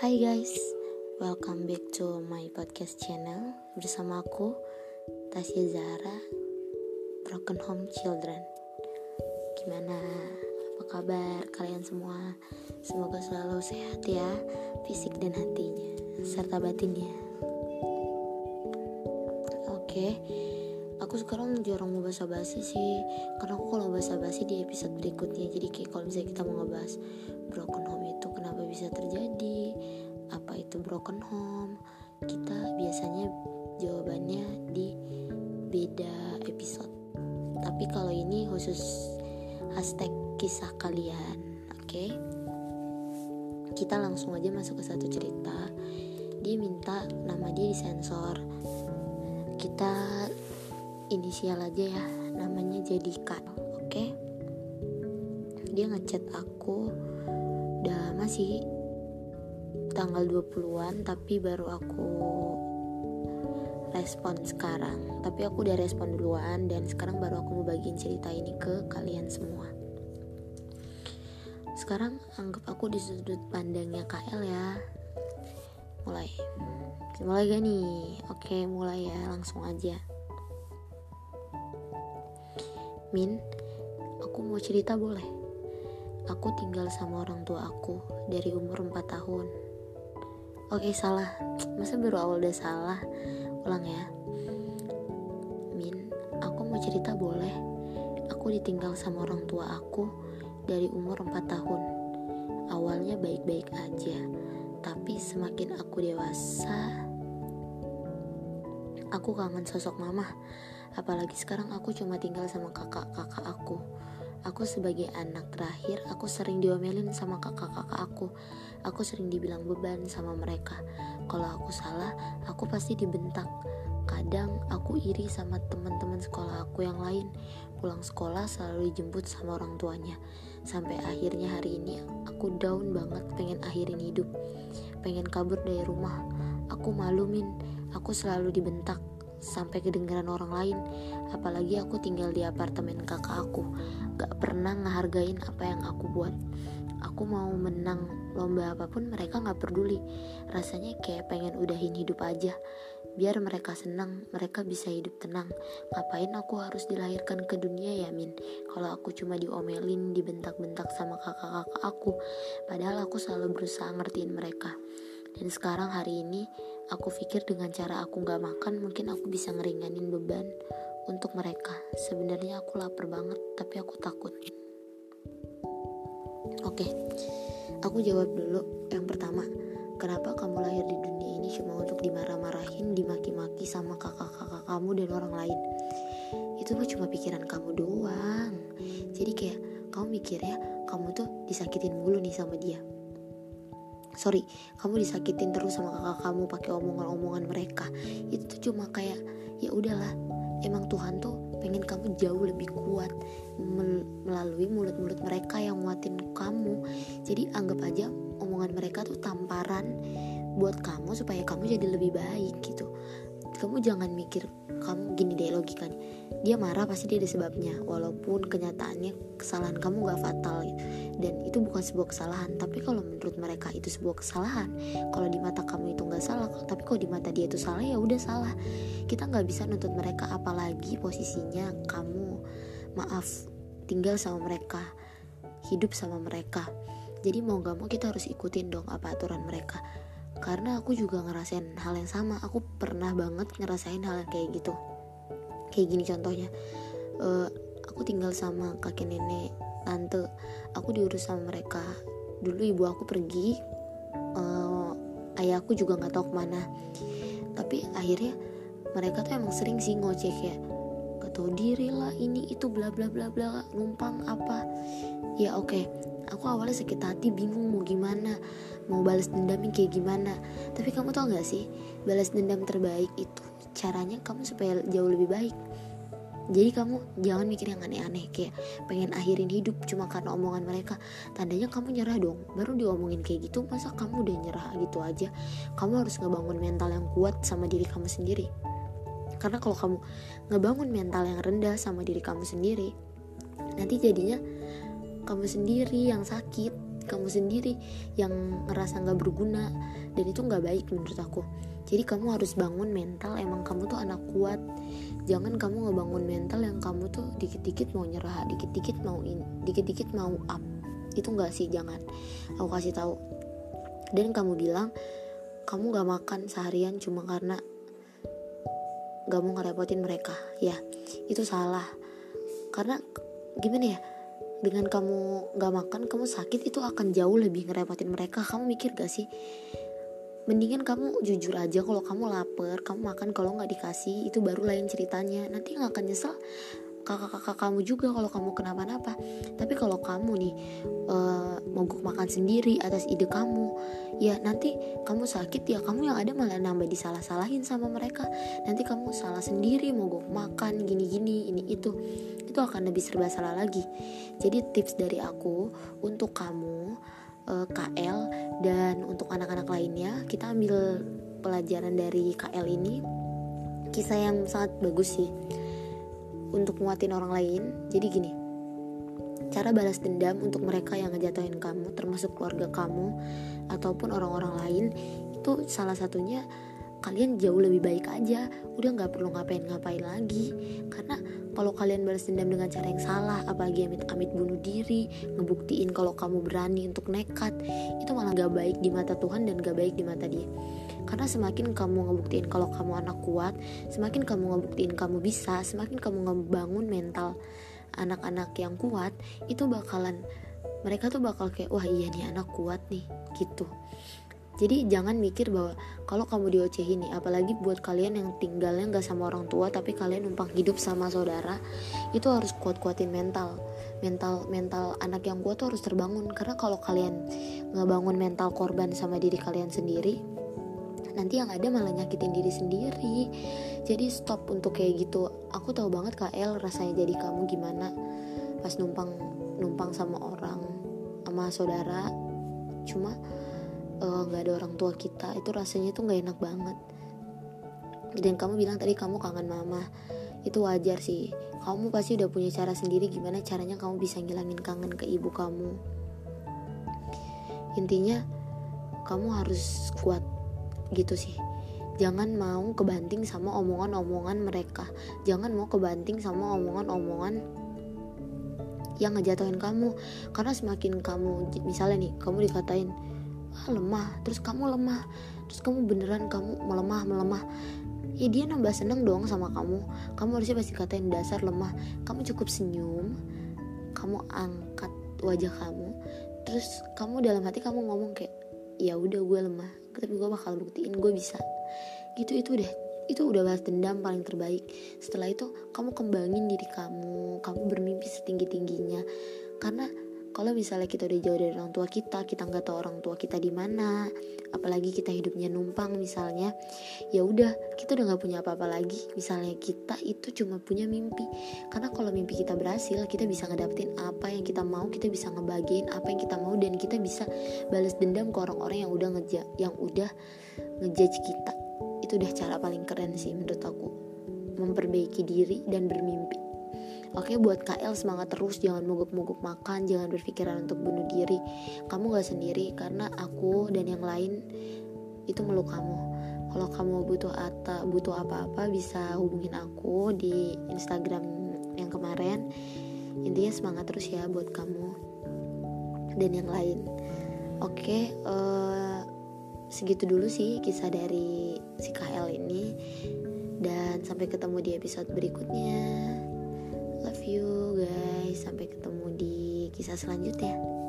Hai guys, welcome back to my podcast channel bersama aku Tasya Zahra Broken Home Children. Gimana? Apa kabar kalian semua? Semoga selalu sehat ya, fisik dan hatinya serta batinnya. Oke. Aku sekarang jarang mau bahasa basi sih Karena aku kalau bahasa basi di episode berikutnya Jadi kayak kalau misalnya kita mau ngebahas Broken itu broken home. Kita biasanya jawabannya di beda episode. Tapi kalau ini khusus hashtag kisah kalian Oke? Okay? Kita langsung aja masuk ke satu cerita. Dia minta nama dia disensor. Kita inisial aja ya namanya jadi Kan oke? Okay? dia ngechat aku. Udah masih tanggal 20-an tapi baru aku respon sekarang. Tapi aku udah respon duluan dan sekarang baru aku mau bagiin cerita ini ke kalian semua. Sekarang anggap aku di sudut pandangnya KL ya. Mulai. Mulai gak nih? Oke mulai ya langsung aja. Min, aku mau cerita boleh? Aku tinggal sama orang tua aku dari umur 4 tahun. Oke, salah. Masa baru awal udah salah? Ulang ya. Min, aku mau cerita boleh? Aku ditinggal sama orang tua aku dari umur 4 tahun. Awalnya baik-baik aja, tapi semakin aku dewasa, aku kangen sosok mama Apalagi sekarang aku cuma tinggal sama kakak-kakak aku. Aku sebagai anak terakhir, aku sering diomelin sama kakak-kakak aku. Aku sering dibilang beban sama mereka. Kalau aku salah, aku pasti dibentak. Kadang aku iri sama teman-teman sekolah aku yang lain. Pulang sekolah selalu dijemput sama orang tuanya. Sampai akhirnya hari ini aku down banget pengen akhirin hidup. Pengen kabur dari rumah. Aku malumin, aku selalu dibentak sampai kedengaran orang lain. Apalagi aku tinggal di apartemen kakak aku. Gak pernah ngehargain apa yang aku buat. Aku mau menang lomba apa pun mereka gak peduli. Rasanya kayak pengen udahin hidup aja. Biar mereka senang mereka bisa hidup tenang. Ngapain aku harus dilahirkan ke dunia ya min? Kalau aku cuma diomelin dibentak-bentak sama kakak-kakak aku. Padahal aku selalu berusaha ngertiin mereka. Dan sekarang hari ini Aku pikir dengan cara aku gak makan mungkin aku bisa ngeringanin beban untuk mereka. Sebenarnya aku lapar banget, tapi aku takut. Oke, aku jawab dulu. Yang pertama, kenapa kamu lahir di dunia ini cuma untuk dimarah-marahin, dimaki-maki sama kakak-kakak kamu dan orang lain? Itu tuh cuma pikiran kamu doang. Jadi kayak kamu mikir ya, kamu tuh disakitin mulu nih sama dia sorry kamu disakitin terus sama kakak kamu pakai omongan-omongan mereka. Itu tuh cuma kayak ya udahlah emang Tuhan tuh pengen kamu jauh lebih kuat melalui mulut-mulut mereka yang muatin kamu. Jadi anggap aja omongan mereka tuh tamparan buat kamu supaya kamu jadi lebih baik gitu. Kamu jangan mikir kamu gini deh logikanya dia marah pasti dia ada sebabnya walaupun kenyataannya kesalahan kamu gak fatal gitu. dan itu bukan sebuah kesalahan tapi kalau menurut mereka itu sebuah kesalahan kalau di mata kamu itu nggak salah tapi kalau di mata dia itu salah ya udah salah. Kita nggak bisa nuntut mereka apalagi posisinya kamu maaf tinggal sama mereka hidup sama mereka. Jadi mau gak mau kita harus ikutin dong apa aturan mereka karena aku juga ngerasain hal yang sama. Aku pernah banget ngerasain hal yang kayak gitu. Kayak gini contohnya. Uh, aku tinggal sama kakek nenek tante. Aku diurus sama mereka. Dulu ibu aku pergi uh, ayahku juga nggak tahu ke mana. Tapi akhirnya mereka tuh emang sering sih ngoceh kayak gak tau diri lah ini itu bla bla bla bla numpang apa. Ya oke. okay. Aku awalnya sakit hati bingung mau gimana mau balas dendamnya kayak gimana. Tapi kamu tau gak sih balas dendam terbaik itu caranya kamu supaya jauh lebih baik. Jadi kamu jangan mikir yang aneh-aneh kayak pengen akhirin hidup cuma karena omongan mereka. Tandanya kamu nyerah dong. Baru diomongin kayak gitu masa kamu udah nyerah gitu aja? Kamu harus ngebangun mental yang kuat sama diri kamu sendiri. Karena kalau kamu ngebangun mental yang rendah sama diri kamu sendiri nanti jadinya kamu sendiri yang sakit kamu sendiri yang ngerasa nggak berguna dan itu nggak baik menurut aku. Jadi kamu harus bangun mental emang kamu tuh anak kuat. Jangan kamu ngebangun mental yang kamu tuh dikit-dikit mau nyerah dikit-dikit mau in dikit-dikit mau up. Itu nggak sih jangan. Aku kasih tahu. Dan kamu bilang kamu gak makan seharian cuma karena gak mau ngerepotin mereka. Ya itu salah. Karena gimana ya dengan kamu gak makan kamu sakit itu akan jauh lebih ngerepotin mereka. Kamu mikir gak sih? Mendingan kamu jujur aja kalau kamu lapar kamu makan kalau nggak dikasih itu baru lain ceritanya. Nanti nggak akan nyesel kakak-kakak kamu juga kalau kamu kenapa-napa. Tapi kalau kamu nih uh, mogok makan sendiri atas ide kamu ya nanti kamu sakit ya kamu yang ada malah nambah disalah-salahin sama mereka. Nanti kamu salah sendiri mogok makan gini-gini ini itu. Itu akan lebih serba salah lagi. Jadi tips dari aku untuk kamu uh, eh, KL dan untuk anak-anak lainnya kita ambil pelajaran dari KL ini. Kisah yang sangat bagus sih untuk nguatin orang lain. Jadi gini cara balas dendam untuk mereka yang ngejatuhin kamu termasuk keluarga kamu ataupun orang-orang lain itu salah satunya kalian jauh lebih baik aja. Udah nggak perlu ngapain-ngapain lagi. Karena kalau kalian balas dendam dengan cara yang salah apalagi amit-amit bunuh diri ngebuktiin kalau kamu berani untuk nekat itu malah gak baik di mata Tuhan dan gak baik di mata dia. Karena semakin kamu ngebuktiin kalau kamu anak kuat semakin kamu ngebuktiin kamu bisa semakin kamu ngebangun mental anak-anak yang kuat itu bakalan mereka tuh bakal kayak wah iya nih anak kuat nih gitu jadi jangan mikir bahwa kalau kamu diocehin nih apalagi buat kalian yang tinggalnya nggak sama orang tua tapi kalian numpang hidup sama saudara itu harus kuat-kuatin mental. Mental mental anak yang kuat tuh harus terbangun. Karena kalau kalian ngebangun mental korban sama diri kalian sendiri nanti yang ada malah nyakitin diri sendiri. Jadi stop untuk kayak gitu. Aku tahu banget KL rasanya jadi kamu gimana pas numpang numpang sama orang sama saudara. Cuma nggak uh, ada orang tua kita itu rasanya tuh nggak enak banget. Dan kamu bilang tadi kamu kangen mama itu wajar sih. Kamu pasti udah punya cara sendiri gimana caranya kamu bisa ngilangin kangen ke ibu kamu. Intinya kamu harus kuat gitu sih. Jangan mau kebanting sama omongan-omongan mereka. Jangan mau kebanting sama omongan-omongan yang ngejatuhin kamu. Karena semakin kamu misalnya nih kamu dikatain ah, lemah terus kamu lemah terus kamu beneran kamu melemah melemah. Ya dia nambah seneng dong sama kamu. Kamu harusnya pasti katain dasar lemah. Kamu cukup senyum kamu angkat wajah kamu terus kamu dalam hati kamu ngomong kayak ya udah gue lemah tapi gue bakal buktiin gue bisa. Gitu itu deh itu udah balas dendam paling terbaik. Setelah itu kamu kembangin diri kamu kamu bermimpi setinggi tingginya karena kalau misalnya kita udah jauh dari orang tua kita kita nggak tahu orang tua kita di mana apalagi kita hidupnya numpang misalnya ya udah kita udah nggak punya apa-apa lagi. Misalnya kita itu cuma punya mimpi. Karena kalau mimpi kita berhasil kita bisa ngedapetin apa yang kita mau kita bisa ngebagiin apa yang kita mau dan kita bisa balas dendam ke orang-orang yang udah ngeja yang udah ngejudge kita. Itu udah cara paling keren sih menurut aku memperbaiki diri dan bermimpi Oke buat KL semangat terus. Jangan mogok-mogok makan jangan berpikiran untuk bunuh diri. Kamu gak sendiri karena aku dan yang lain itu meluk kamu. Kalau kamu butuh apa butuh apa-apa bisa hubungin aku di Instagram yang kemarin. Intinya semangat terus ya buat kamu dan yang lain. Oke uh, segitu dulu sih kisah dari si KL ini. Dan sampai ketemu di episode berikutnya you guys. Sampai ketemu di kisah selanjutnya